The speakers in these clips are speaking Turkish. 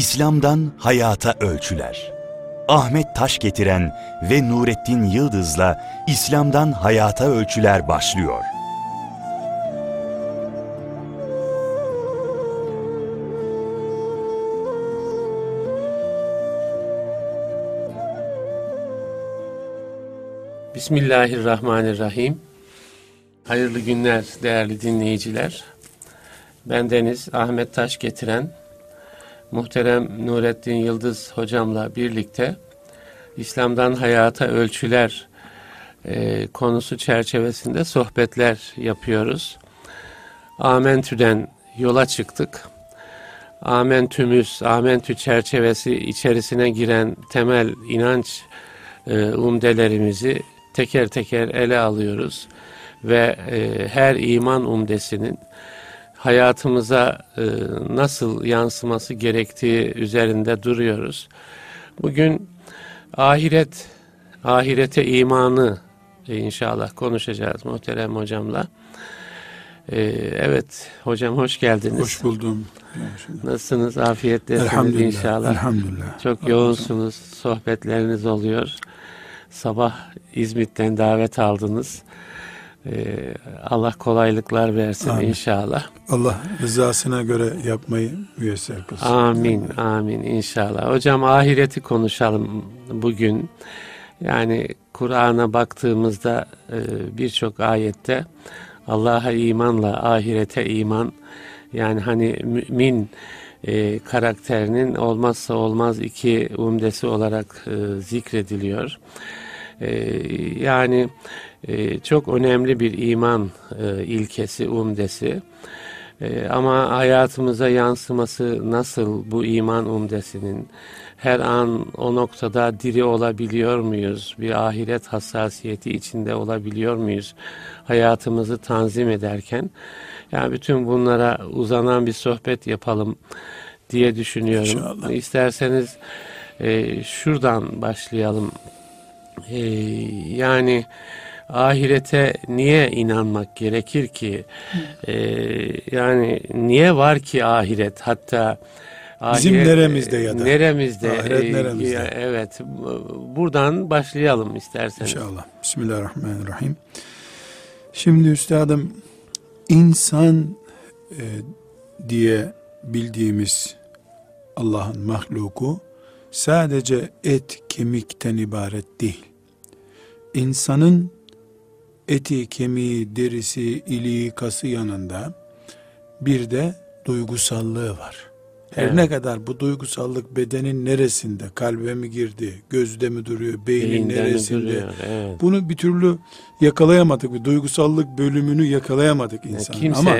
İslam'dan Hayata Ölçüler Ahmet Taş getiren ve Nurettin Yıldız'la İslam'dan Hayata Ölçüler başlıyor. Bismillahirrahmanirrahim. Hayırlı günler değerli dinleyiciler. Ben Deniz Ahmet Taş getiren muhterem Nurettin Yıldız hocamla birlikte İslam'dan Hayata Ölçüler e, konusu çerçevesinde sohbetler yapıyoruz. Amentü'den yola çıktık. Amentümüz, Amentü çerçevesi içerisine giren temel inanç e, umdelerimizi teker teker ele alıyoruz ve e, her iman umdesinin hayatımıza e, nasıl yansıması gerektiği üzerinde duruyoruz. Bugün ahiret, ahirete imanı inşallah konuşacağız muhterem hocamla. E, evet hocam hoş geldiniz. Hoş buldum. Nasılsınız? Afiyettesiniz inşallah. Elhamdülillah. Çok yoğunsunuz. Sohbetleriniz oluyor. Sabah İzmit'ten davet aldınız. Ee, Allah kolaylıklar versin Amin. inşallah. Allah rızasına göre yapmayı müyesser kılsın. Amin, amin inşallah. Hocam ahireti konuşalım bugün. Yani Kur'an'a baktığımızda e, birçok ayette Allah'a imanla ahirete iman yani hani mümin e, karakterinin olmazsa olmaz iki umdesi olarak e, zikrediliyor. E, yani e, çok önemli bir iman e, ilkesi, umdesi. E, ama hayatımıza yansıması nasıl bu iman umdesinin? Her an o noktada diri olabiliyor muyuz? Bir ahiret hassasiyeti içinde olabiliyor muyuz? Hayatımızı tanzim ederken. Yani bütün bunlara uzanan bir sohbet yapalım diye düşünüyorum. İnşallah. İsterseniz e, şuradan başlayalım. E, yani ahirete niye inanmak gerekir ki? E, yani niye var ki ahiret? Hatta Bizim ahiret, neremizde ya da. Neremizde. Ahiret e, neremizde. Evet. Buradan başlayalım isterseniz. İnşallah. Bismillahirrahmanirrahim. Şimdi üstadım insan e, diye bildiğimiz Allah'ın mahluku sadece et kemikten ibaret değil. İnsanın eti, kemiği, derisi, iliği, kası yanında bir de duygusallığı var. Her evet. ne kadar bu duygusallık bedenin neresinde, kalbe mi girdi, gözde mi duruyor, beynin Beyinden neresinde, duruyor, evet. bunu bir türlü yakalayamadık. Bir duygusallık bölümünü yakalayamadık insan. kimse Ama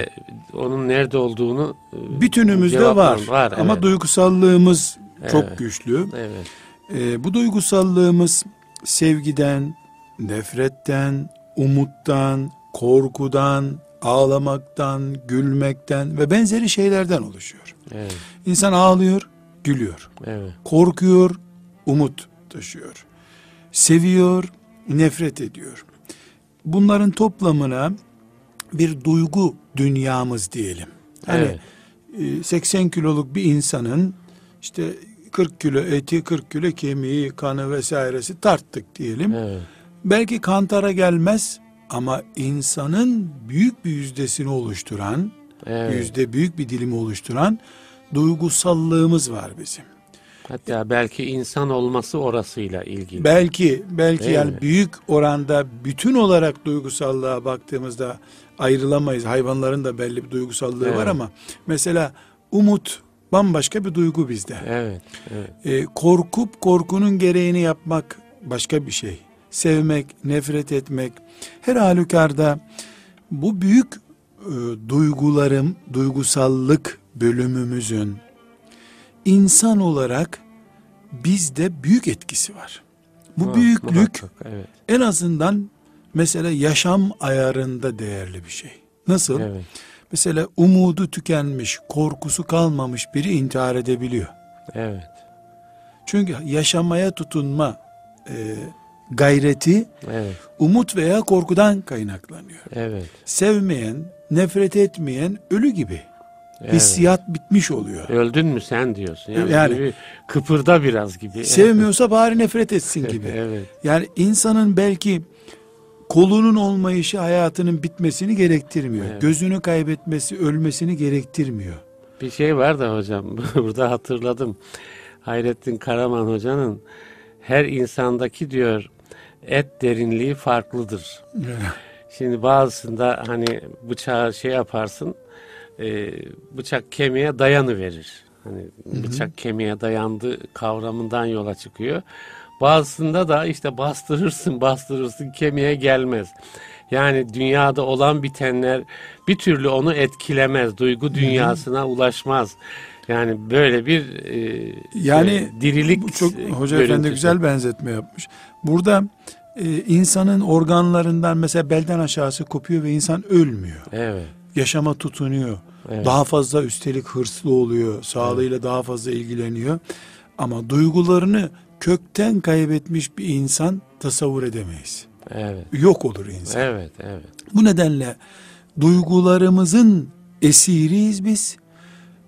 onun nerede olduğunu e, bütünümüzde var. var Ama evet. duygusallığımız evet. çok güçlü. Evet. Ee, bu duygusallığımız sevgiden, nefretten, umuttan, korkudan, ağlamaktan, gülmekten ve benzeri şeylerden oluşuyor. Evet. İnsan ağlıyor, gülüyor. Evet. Korkuyor, umut taşıyor. Seviyor, nefret ediyor. Bunların toplamına bir duygu dünyamız diyelim. Hani evet. 80 e, kiloluk bir insanın işte 40 kilo eti, 40 kilo kemiği, kanı vesairesi tarttık diyelim. Evet. Belki kantara gelmez ama insanın büyük bir yüzdesini oluşturan, evet. yüzde büyük bir dilimi oluşturan duygusallığımız var bizim. Hatta belki insan olması orasıyla ilgili. Belki, belki Değil yani mi? büyük oranda bütün olarak duygusallığa baktığımızda ayrılamayız. Hayvanların da belli bir duygusallığı evet. var ama mesela umut bambaşka bir duygu bizde. Evet. evet. Ee, korkup korkunun gereğini yapmak başka bir şey. Sevmek, nefret etmek. Her halükarda bu büyük e, duygularım, duygusallık bölümümüzün insan olarak bizde büyük etkisi var. Bu ha, büyüklük muhakkak, evet. en azından mesela yaşam ayarında değerli bir şey. Nasıl? Evet. Mesela umudu tükenmiş, korkusu kalmamış biri intihar edebiliyor. Evet. Çünkü yaşamaya tutunma e, gayreti evet. umut veya korkudan kaynaklanıyor. Evet. Sevmeyen, nefret etmeyen ölü gibi. Evet. Hissiyat bitmiş oluyor. Öldün mü sen diyorsun. Yani, yani gibi, kıpırda biraz gibi. Sevmiyorsa bari nefret etsin gibi. evet. Yani insanın belki kolunun olmayışı hayatının bitmesini gerektirmiyor. Evet. Gözünü kaybetmesi, ölmesini gerektirmiyor. Bir şey var da hocam burada hatırladım. Hayrettin Karaman hocanın her insandaki diyor et derinliği farklıdır. Şimdi bazısında hani bıçağı şey yaparsın e, bıçak kemiğe dayanı verir. Hani bıçak kemiğe dayandı kavramından yola çıkıyor. Bazısında da işte bastırırsın bastırırsın kemiğe gelmez. Yani dünyada olan bitenler bir türlü onu etkilemez. Duygu dünyasına ulaşmaz. Yani böyle bir e, yani şey, dirilik bu çok hoca görüntüsü. efendi güzel benzetme yapmış. Burada e, insanın organlarından mesela belden aşağısı kopuyor ve insan ölmüyor. Evet. Yaşama tutunuyor. Evet. Daha fazla üstelik hırslı oluyor. Sağlığıyla evet. daha fazla ilgileniyor. Ama duygularını kökten kaybetmiş bir insan tasavvur edemeyiz. Evet. Yok olur insan. Evet, evet. Bu nedenle duygularımızın esiriyiz biz.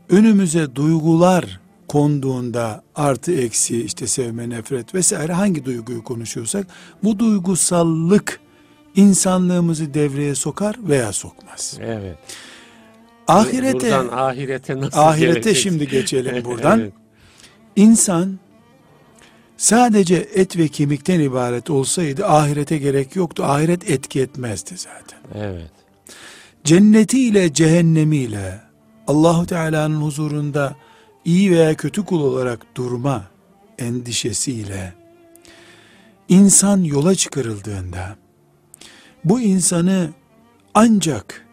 Önümüze duygular konduğunda artı eksi işte sevme, nefret vesaire hangi duyguyu konuşuyorsak bu duygusallık insanlığımızı devreye sokar veya sokmaz. Evet. Ahirete buradan ahirete nasıl Ahirete gelecek? şimdi geçelim buradan. evet. İnsan sadece et ve kemikten ibaret olsaydı ahirete gerek yoktu. Ahiret etki etmezdi zaten. Evet. Cenneti ile cehennemi ile Allahu Teala'nın huzurunda iyi veya kötü kul olarak durma endişesiyle insan yola çıkarıldığında bu insanı ancak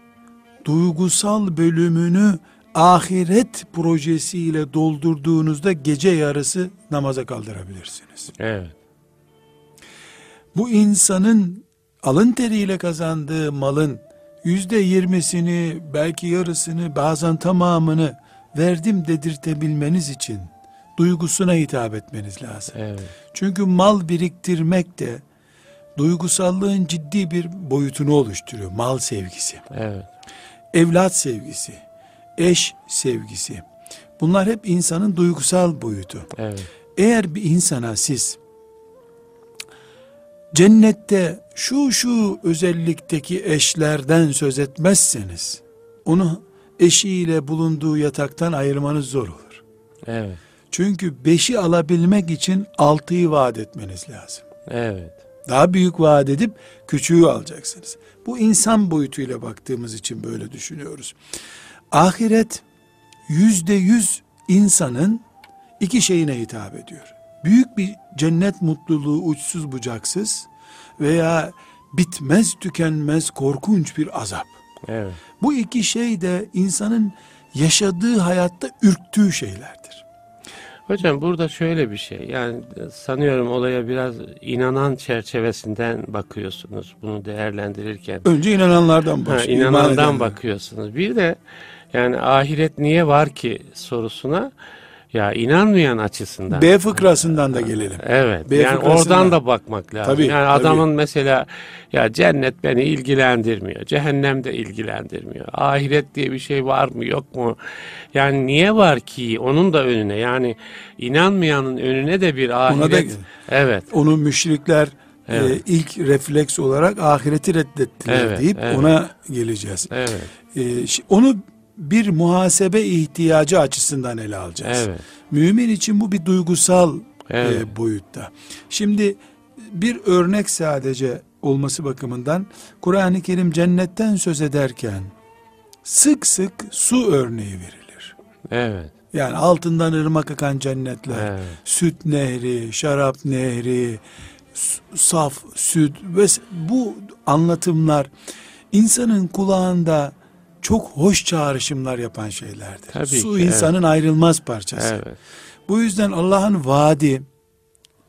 duygusal bölümünü ahiret projesiyle doldurduğunuzda gece yarısı namaza kaldırabilirsiniz. Evet. Bu insanın alın teriyle kazandığı malın yüzde yirmisini belki yarısını bazen tamamını verdim dedirtebilmeniz için duygusuna hitap etmeniz lazım. Evet. Çünkü mal biriktirmek de duygusallığın ciddi bir boyutunu oluşturuyor. Mal sevgisi. Evet. Evlat sevgisi, eş sevgisi. Bunlar hep insanın duygusal boyutu. Evet. Eğer bir insana siz cennette şu şu özellikteki eşlerden söz etmezseniz onu eşiyle bulunduğu yataktan ayırmanız zor olur. Evet. Çünkü beşi alabilmek için altıyı vaat etmeniz lazım. Evet. Daha büyük vaat edip küçüğü alacaksınız. Bu insan boyutuyla baktığımız için böyle düşünüyoruz. Ahiret yüzde yüz insanın iki şeyine hitap ediyor. Büyük bir cennet mutluluğu uçsuz bucaksız veya bitmez tükenmez korkunç bir azap. Evet. Bu iki şey de insanın yaşadığı hayatta ürktüğü şeylerdir. Hocam burada şöyle bir şey yani sanıyorum olaya biraz inanan çerçevesinden bakıyorsunuz bunu değerlendirirken. Önce inananlardan başlıyor. inanandan bakıyorsunuz. Bir de yani ahiret niye var ki sorusuna ya inanmayan açısından. B fıkrasından da gelelim. Evet. B yani oradan da bakmak lazım. Tabii, yani adamın tabii. mesela ya cennet beni ilgilendirmiyor. Cehennem de ilgilendirmiyor. Ahiret diye bir şey var mı yok mu? Yani niye var ki onun da önüne yani inanmayanın önüne de bir ahiret. Ona da, evet. Onu müşrikler e, Evet. E, ilk refleks olarak ahireti reddettiler evet, deyip evet. ona geleceğiz. Evet. E, onu bir muhasebe ihtiyacı açısından ele alacağız. Evet. Mümin için bu bir duygusal evet. e, boyutta. Şimdi bir örnek sadece olması bakımından Kur'an-ı Kerim cennetten söz ederken sık sık su örneği verilir. Evet. Yani altından ırmak akan cennetler, evet. süt nehri, şarap nehri, saf süt ve bu anlatımlar insanın kulağında çok hoş çağrışımlar yapan şeylerdir. Tabii Su ki, insanın evet. ayrılmaz parçası. Evet. Bu yüzden Allah'ın vaadi,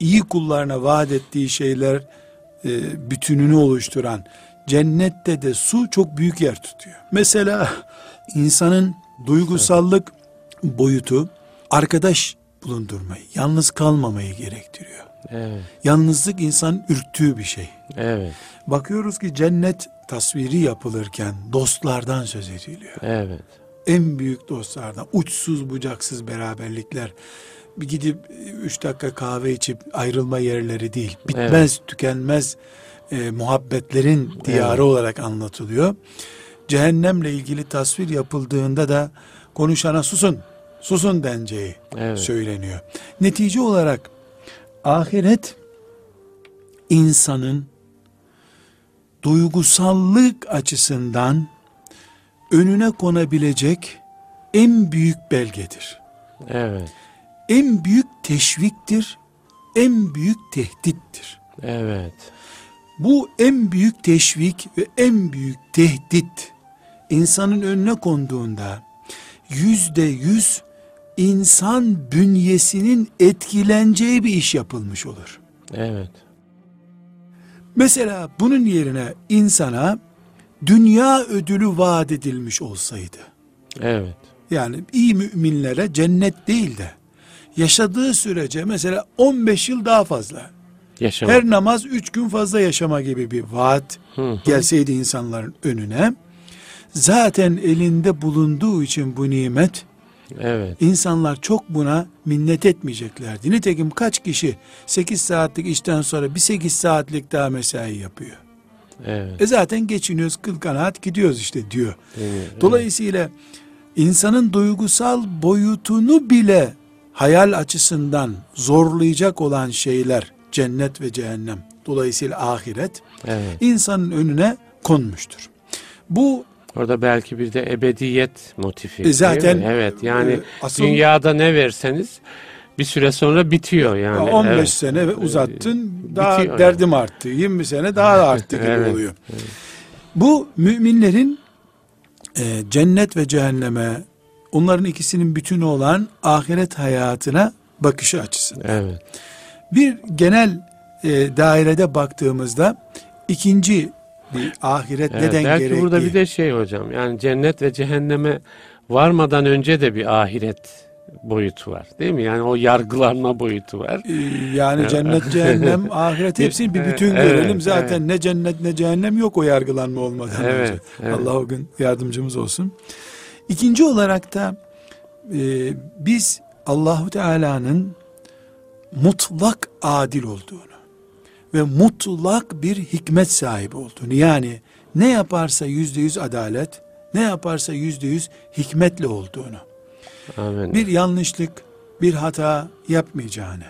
iyi kullarına vaat ettiği şeyler e, bütününü oluşturan cennette de su çok büyük yer tutuyor. Mesela insanın duygusallık boyutu arkadaş bulundurmayı, yalnız kalmamayı gerektiriyor. Evet. Yalnızlık insan ürktüğü bir şey. Evet. Bakıyoruz ki cennet tasviri yapılırken dostlardan söz ediliyor. Evet. en büyük dostlardan. Uçsuz bucaksız beraberlikler. Bir gidip üç dakika kahve içip ayrılma yerleri değil. Bitmez, evet. tükenmez e, muhabbetlerin diyarı evet. olarak anlatılıyor. Cehennemle ilgili tasvir yapıldığında da konuşana susun, susun denceği evet. söyleniyor. Netice olarak ahiret insanın duygusallık açısından önüne konabilecek en büyük belgedir. Evet. En büyük teşviktir, en büyük tehdittir. Evet. Bu en büyük teşvik ve en büyük tehdit insanın önüne konduğunda yüzde yüz insan bünyesinin etkileneceği bir iş yapılmış olur. Evet. Mesela bunun yerine insana dünya ödülü vaat edilmiş olsaydı. Evet. Yani iyi müminlere cennet değil de yaşadığı sürece mesela 15 yıl daha fazla. Yaşama. Her namaz 3 gün fazla yaşama gibi bir vaat hı hı. gelseydi insanların önüne. Zaten elinde bulunduğu için bu nimet Evet. İnsanlar çok buna minnet etmeyeceklerdi. Nitekim kaç kişi 8 saatlik işten sonra bir 8 saatlik daha mesai yapıyor. Evet. E zaten geçiniyoruz kıl kanaat gidiyoruz işte diyor. Evet. Dolayısıyla insanın duygusal boyutunu bile hayal açısından zorlayacak olan şeyler cennet ve cehennem dolayısıyla ahiret evet. insanın önüne konmuştur. Bu Orada belki bir de ebediyet motifi. E zaten evet yani e, asıl, dünyada ne verseniz bir süre sonra bitiyor yani. 15 evet. sene uzattın daha bitiyor derdim yani. arttı. 20 sene daha da arttı gibi evet, oluyor. Evet. Bu müminlerin e, cennet ve cehenneme onların ikisinin bütünü olan ahiret hayatına bakışı açısından. Evet. Bir genel e, dairede baktığımızda ikinci bir ahiret evet, neden belki gerekli? burada bir de şey hocam yani cennet ve cehenneme varmadan önce de bir ahiret boyutu var değil mi? Yani o yargılanma boyutu var. Ee, yani cennet, cehennem, ahiret hepsini bir bütün evet, görelim. Zaten evet. ne cennet ne cehennem yok o yargılanma olmadan evet, önce. Evet. Allah o gün yardımcımız olsun. İkinci olarak da e, biz Allahu Teala'nın mutlak adil olduğunu ve mutlak bir hikmet sahibi olduğunu yani ne yaparsa yüzde yüz adalet, ne yaparsa yüzde yüz hikmetle olduğunu, Amin. bir yanlışlık, bir hata yapmayacağını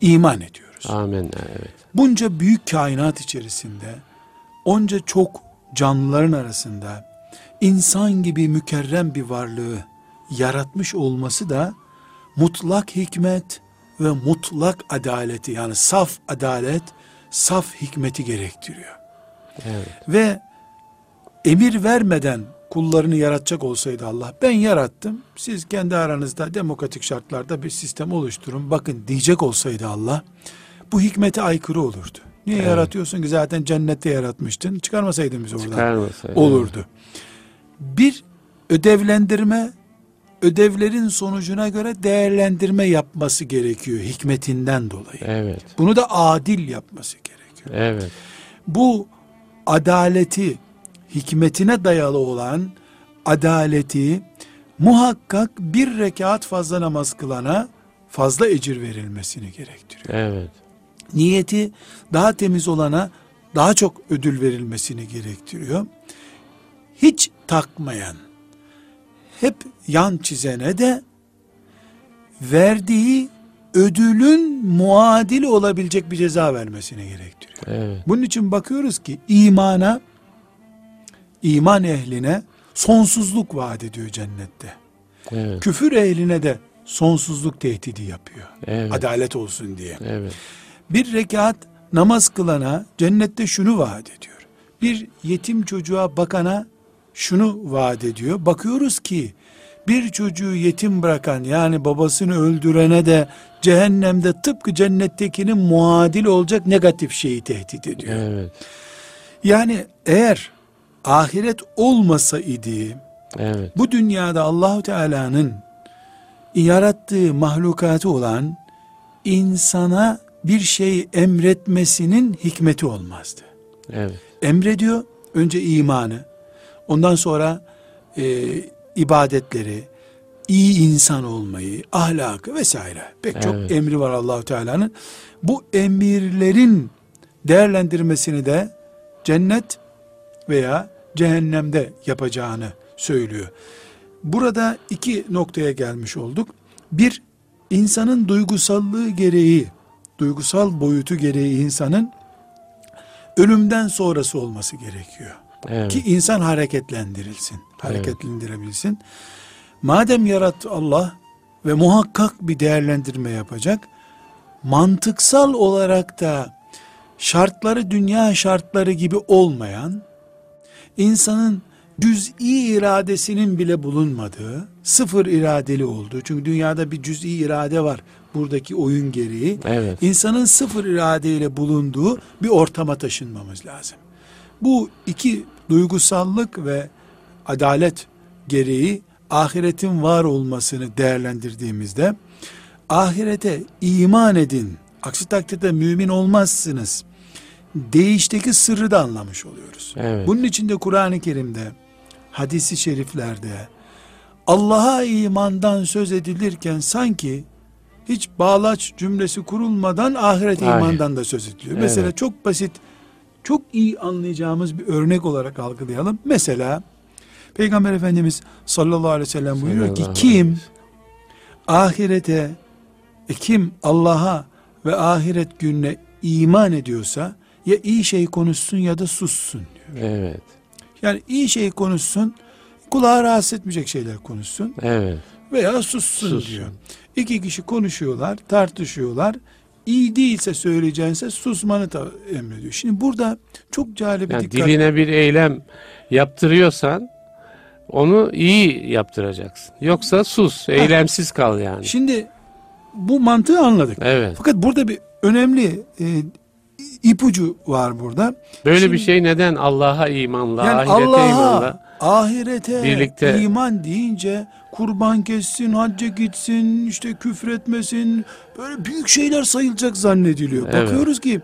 iman ediyoruz. Amin. Evet. Bunca büyük kainat içerisinde, onca çok canlıların arasında insan gibi mükerrem bir varlığı yaratmış olması da mutlak hikmet ve mutlak adaleti yani saf adalet saf hikmeti gerektiriyor. Evet. Ve emir vermeden kullarını yaratacak olsaydı Allah ben yarattım siz kendi aranızda demokratik şartlarda bir sistem oluşturun bakın diyecek olsaydı Allah bu hikmete aykırı olurdu. Niye evet. yaratıyorsun ki zaten cennette yaratmıştın çıkarmasaydın bizi oradan olurdu. Bir ödevlendirme ödevlerin sonucuna göre değerlendirme yapması gerekiyor hikmetinden dolayı. Evet. Bunu da adil yapması gerekiyor. Evet. Bu adaleti hikmetine dayalı olan adaleti muhakkak bir rekat fazla namaz kılana fazla ecir verilmesini gerektiriyor. Evet. Niyeti daha temiz olana daha çok ödül verilmesini gerektiriyor. Hiç takmayan, hep yan çizene de verdiği ödülün muadili olabilecek bir ceza vermesine gerektiriyor. Evet. Bunun için bakıyoruz ki imana, iman ehline sonsuzluk vaat ediyor cennette. Evet. Küfür ehline de sonsuzluk tehdidi yapıyor. Evet. Adalet olsun diye. Evet. Bir rekat namaz kılana cennette şunu vaat ediyor. Bir yetim çocuğa bakana şunu vaat ediyor. Bakıyoruz ki bir çocuğu yetim bırakan yani babasını öldürene de cehennemde tıpkı cennettekinin muadil olacak negatif şeyi tehdit ediyor. Evet. Yani eğer ahiret olmasa idi evet. bu dünyada Allahu Teala'nın yarattığı mahlukatı olan insana bir şey emretmesinin hikmeti olmazdı. Evet. Emrediyor önce imanı, Ondan sonra e, ibadetleri, iyi insan olmayı, ahlakı vesaire pek evet. çok emri var Allahu Teala'nın. Bu emirlerin değerlendirmesini de cennet veya cehennemde yapacağını söylüyor. Burada iki noktaya gelmiş olduk. Bir, insanın duygusallığı gereği, duygusal boyutu gereği insanın ölümden sonrası olması gerekiyor. Evet. Ki insan hareketlendirilsin, hareketlendirebilsin. Evet. Madem yarattı Allah ve muhakkak bir değerlendirme yapacak, mantıksal olarak da şartları dünya şartları gibi olmayan, insanın cüz'i iradesinin bile bulunmadığı, sıfır iradeli olduğu, çünkü dünyada bir cüz'i irade var buradaki oyun gereği, evet. insanın sıfır iradeyle bulunduğu bir ortama taşınmamız lazım. Bu iki duygusallık ve adalet gereği ahiretin var olmasını değerlendirdiğimizde, ahirete iman edin, aksi takdirde mümin olmazsınız değişteki sırrı da anlamış oluyoruz. Evet. Bunun için de Kur'an-ı Kerim'de, hadisi şeriflerde Allah'a imandan söz edilirken sanki hiç bağlaç cümlesi kurulmadan ahiret Hayır. imandan da söz ediliyor. Evet. Mesela çok basit, çok iyi anlayacağımız bir örnek olarak algılayalım. Mesela Peygamber Efendimiz sallallahu aleyhi ve sellem buyuruyor ki kim ahirete, e, kim Allah'a ve ahiret gününe iman ediyorsa ya iyi şey konuşsun ya da sussun diyor. Evet. Yani iyi şey konuşsun, kulağı rahatsız etmeyecek şeyler konuşsun. Evet. Veya sussun, sussun. diyor. İki kişi konuşuyorlar, tartışıyorlar. İyi değilse söyleyeceğinse susmanı da emrediyor. Şimdi burada çok cahil bir yani dikkat. Diline bir eylem yaptırıyorsan onu iyi yaptıracaksın. Yoksa sus, eylemsiz kal yani. Şimdi bu mantığı anladık. Evet. Fakat burada bir önemli e, ipucu var burada. Böyle Şimdi, bir şey neden Allah'a imanla, yani ahirete Allah'a, imanla ahirete birlikte iman deyince kurban kessin, hacca gitsin, işte küfretmesin, böyle büyük şeyler sayılacak zannediliyor. Evet. Bakıyoruz ki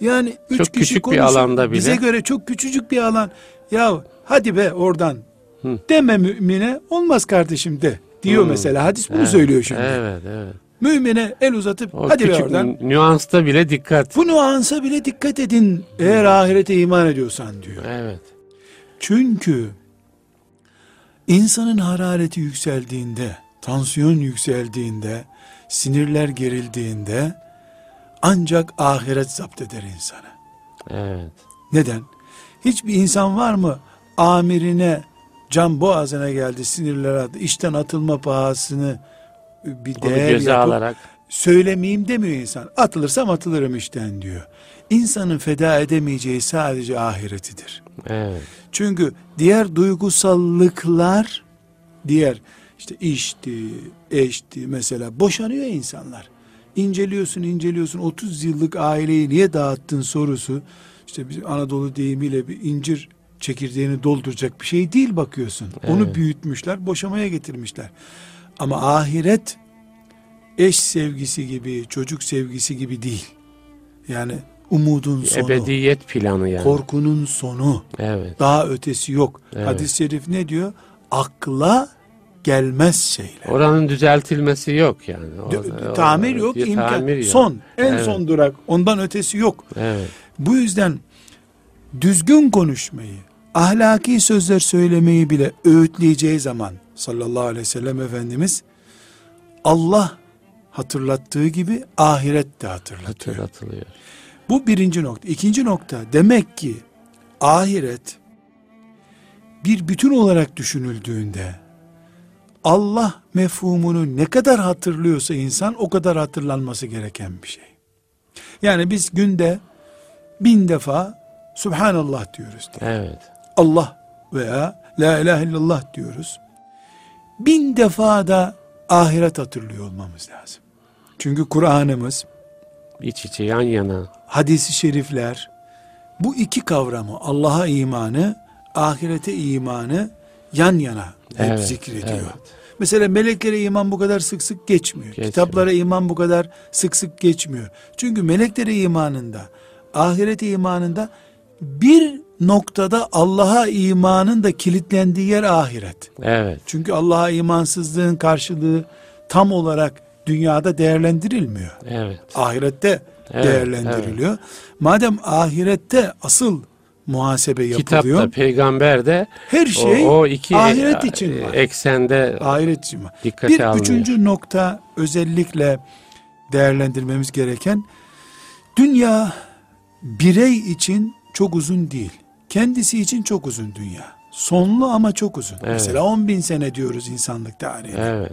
yani üç çok kişi küçük bir alanda bile. Bize göre çok küçücük bir alan. Ya hadi be oradan Hı. deme mümine olmaz kardeşim de diyor Hı. mesela. Hadis bunu evet. söylüyor şimdi. Evet, evet. Mümine el uzatıp o hadi be oradan. Nüansta bile dikkat. Bu nüansa bile dikkat edin eğer ahirete iman ediyorsan diyor. Evet. Çünkü insanın harareti yükseldiğinde, tansiyon yükseldiğinde, sinirler gerildiğinde ancak ahiret zapt eder insanı. Evet. Neden? Hiçbir insan var mı amirine can boğazına geldi sinirler adı işten atılma pahasını bir değer göze yapıp alarak. söylemeyeyim demiyor insan. Atılırsam atılırım işten diyor. İnsanın feda edemeyeceği sadece ahiretidir. Evet. Çünkü diğer duygusallıklar, diğer işte işti, eşti mesela boşanıyor insanlar. İnceliyorsun, inceliyorsun 30 yıllık aileyi niye dağıttın sorusu işte biz Anadolu deyimiyle bir incir çekirdeğini dolduracak bir şey değil bakıyorsun. Evet. Onu büyütmüşler, boşamaya getirmişler. Ama ahiret eş sevgisi gibi, çocuk sevgisi gibi değil. Yani umudun sonu. Ebediyet planı yani. Korkunun sonu. Evet. Daha ötesi yok. Evet. Hadis-i şerif ne diyor? Akla gelmez şeyler. Oranın düzeltilmesi yok yani. Orada, tamir yok, imkan. Tamir yok. Son, en evet. son durak. Ondan ötesi yok. Evet. Bu yüzden düzgün konuşmayı, ahlaki sözler söylemeyi bile öğütleyeceği zaman sallallahu aleyhi ve sellem Efendimiz Allah hatırlattığı gibi ahiret de hatırlatıyor. Hatırlatılıyor. Bu birinci nokta. İkinci nokta demek ki ahiret bir bütün olarak düşünüldüğünde Allah mefhumunu ne kadar hatırlıyorsa insan o kadar hatırlanması gereken bir şey. Yani biz günde bin defa Subhanallah diyoruz. Diye. Evet. Allah veya La ilahe illallah diyoruz. Bin defa da ahiret hatırlıyor olmamız lazım. Çünkü Kur'an'ımız iç içe yan yana hadisi şerifler bu iki kavramı Allah'a imanı, ahirete imanı yan yana evet, zikrediyor. Evet. Mesela meleklere iman bu kadar sık sık geçmiyor. geçmiyor. Kitaplara iman bu kadar sık sık geçmiyor. Çünkü meleklere imanında, ahirete imanında bir noktada Allah'a imanın da kilitlendiği yer ahiret. Evet. Çünkü Allah'a imansızlığın karşılığı tam olarak dünyada değerlendirilmiyor. Evet. Ahirette evet, değerlendiriliyor. Evet. Madem ahirette asıl muhasebe yapılıyor. Kitapta, peygamberde her şey o, o iki ahiret için var. Eksende ahiret için var. Bir alınıyor. üçüncü nokta özellikle değerlendirmemiz gereken dünya birey için çok uzun değil. Kendisi için çok uzun dünya. Sonlu ama çok uzun. Evet. Mesela 10 bin sene diyoruz insanlık tarihinde. Evet.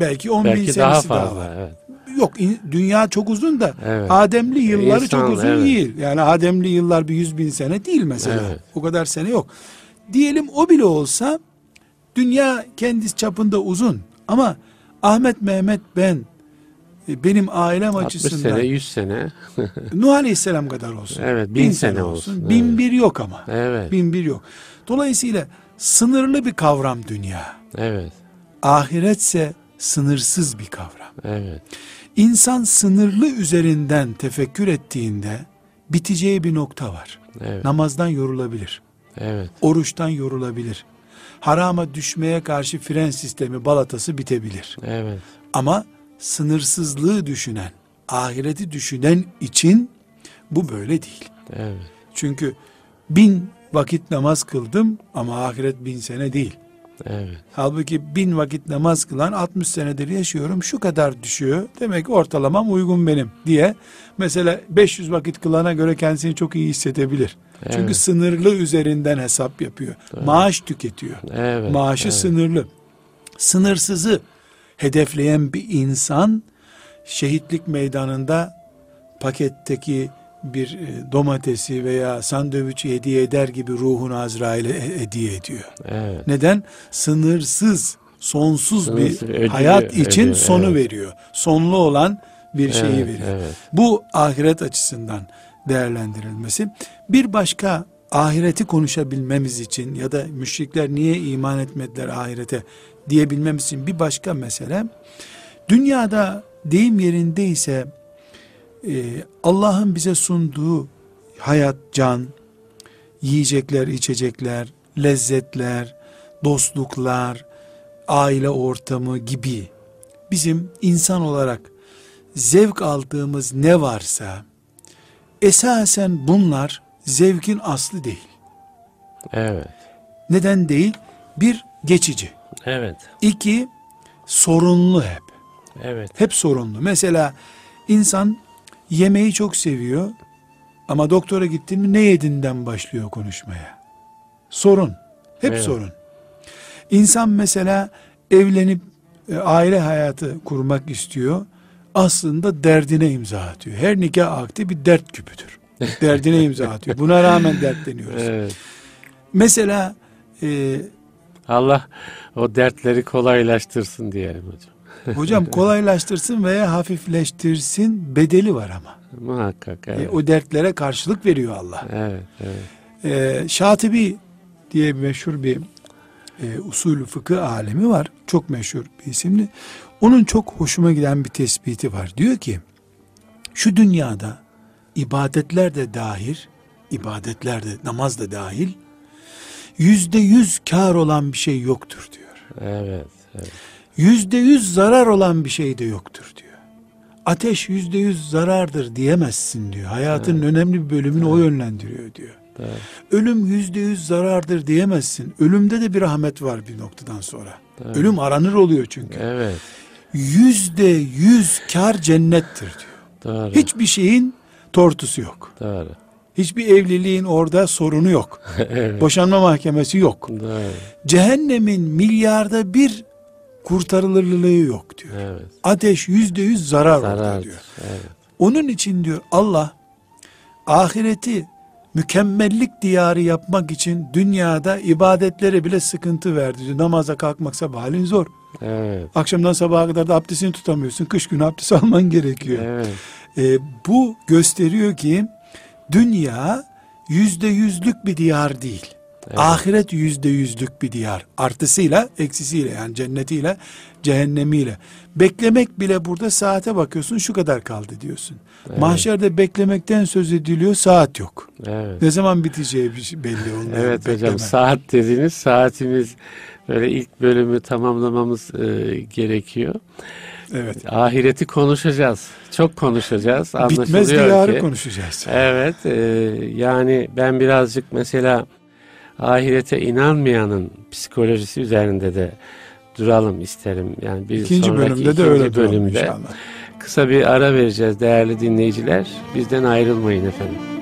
Belki 10 Belki bin senesi daha, fazla, daha var. Evet. Yok dünya çok uzun da evet. Ademli yılları İnsan, çok uzun evet. değil. Yani Ademli yıllar bir yüz bin sene değil mesela. Evet. O kadar sene yok. Diyelim o bile olsa dünya kendisi çapında uzun. Ama Ahmet Mehmet ben e, benim ailem 60 açısından sene 100 sene Nuh Aleyhisselam kadar olsun. Evet bin, bin sene, sene olsun. olsun. Bin evet. bir yok ama. Evet. Bin bir yok. Dolayısıyla sınırlı bir kavram dünya. Evet. Ahiretse sınırsız bir kavram. Evet. İnsan sınırlı üzerinden tefekkür ettiğinde biteceği bir nokta var. Evet. Namazdan yorulabilir. Evet. Oruçtan yorulabilir. Harama düşmeye karşı fren sistemi balatası bitebilir. Evet. Ama sınırsızlığı düşünen, ahireti düşünen için bu böyle değil. Evet. Çünkü bin vakit namaz kıldım ama ahiret bin sene değil. Evet. Halbuki bin vakit namaz kılan 60 senedir yaşıyorum şu kadar düşüyor. Demek ortalamam uygun benim diye. Mesela 500 vakit kılana göre kendisini çok iyi hissedebilir. Evet. Çünkü sınırlı üzerinden hesap yapıyor. Evet. Maaş tüketiyor. Evet. Maaşı evet. sınırlı. Sınırsızı hedefleyen bir insan şehitlik meydanında paketteki bir e, domatesi veya sandviçi hediye eder gibi ruhunu Azrail'e hediye ediyor. Evet. Neden? Sınırsız, sonsuz Sınırsız, bir ödülü, hayat için ödülü, sonu evet. veriyor. Sonlu olan bir şeyi evet, veriyor. Evet. Bu ahiret açısından değerlendirilmesi. Bir başka ahireti konuşabilmemiz için ya da müşrikler niye iman etmediler ahirete diyebilmemiz için bir başka mesele dünyada deyim yerindeyse e, Allah'ın bize sunduğu hayat, can, yiyecekler, içecekler, lezzetler, dostluklar, aile ortamı gibi bizim insan olarak zevk aldığımız ne varsa esasen bunlar zevkin aslı değil. Evet. Neden değil? Bir geçici. Evet. İki sorunlu hep. Evet. Hep sorunlu. Mesela insan yemeği çok seviyor ama doktora gittin mi ne yedinden başlıyor konuşmaya. Sorun. Hep evet. sorun. İnsan mesela evlenip e, aile hayatı kurmak istiyor. Aslında derdine imza atıyor. Her nikah akti bir dert küpüdür. Derdine imza atıyor. Buna rağmen dertleniyoruz. Evet. Mesela e, Allah o dertleri kolaylaştırsın diyelim hocam. Hocam kolaylaştırsın veya hafifleştirsin bedeli var ama. Muhakkak evet. E, o dertlere karşılık veriyor Allah. Evet, evet. E, Şatibi diye meşhur bir e, usulü fıkıh alemi var. Çok meşhur bir isimli. Onun çok hoşuma giden bir tespiti var. Diyor ki şu dünyada ibadetler de dahil, ibadetler de namaz da dahil yüzde yüz kar olan bir şey yoktur diyor. Evet, evet yüzde yüz zarar olan bir şey de yoktur diyor. Ateş yüzde yüz zarardır diyemezsin diyor. Hayatın evet. önemli bir bölümünü evet. o yönlendiriyor diyor. Evet. Ölüm yüzde yüz zarardır diyemezsin. Ölümde de bir rahmet var bir noktadan sonra. Evet. Ölüm aranır oluyor çünkü. Evet. Yüzde yüz kar cennettir diyor. Doğru. Hiçbir şeyin tortusu yok. Doğru. Hiçbir evliliğin orada sorunu yok. evet. Boşanma mahkemesi yok. Doğru. Cehennemin milyarda bir kurtarılırlığı yok diyor. Evet. Ateş yüzde yüz zarar, zarar diyor. Evet. Onun için diyor Allah ahireti mükemmellik diyarı yapmak için dünyada ibadetlere bile sıkıntı verdi. Diyor. Namaza kalkmak sabahleyin zor. Evet. Akşamdan sabaha kadar da abdestini tutamıyorsun. Kış günü abdest alman gerekiyor. Evet. Ee, bu gösteriyor ki dünya yüzde yüzlük bir diyar değil. Evet. Ahiret yüzde yüzlük bir diyar. Artısıyla, eksisiyle yani cennetiyle, cehennemiyle. Beklemek bile burada saate bakıyorsun şu kadar kaldı diyorsun. Evet. Mahşerde beklemekten söz ediliyor saat yok. Evet. Ne zaman biteceği şey belli olmuyor. Evet bekleme. hocam saat dediğiniz saatimiz böyle ilk bölümü tamamlamamız e, gerekiyor. Evet. Ahireti konuşacağız. Çok konuşacağız. Bitmez diyarı ki, konuşacağız. Evet. E, yani ben birazcık mesela ahirete inanmayanın psikolojisi üzerinde de duralım isterim. Yani bir ikinci sonraki bölümde ikinci de öyle bölümde inşallah. Kısa bir ara vereceğiz değerli dinleyiciler. Bizden ayrılmayın efendim.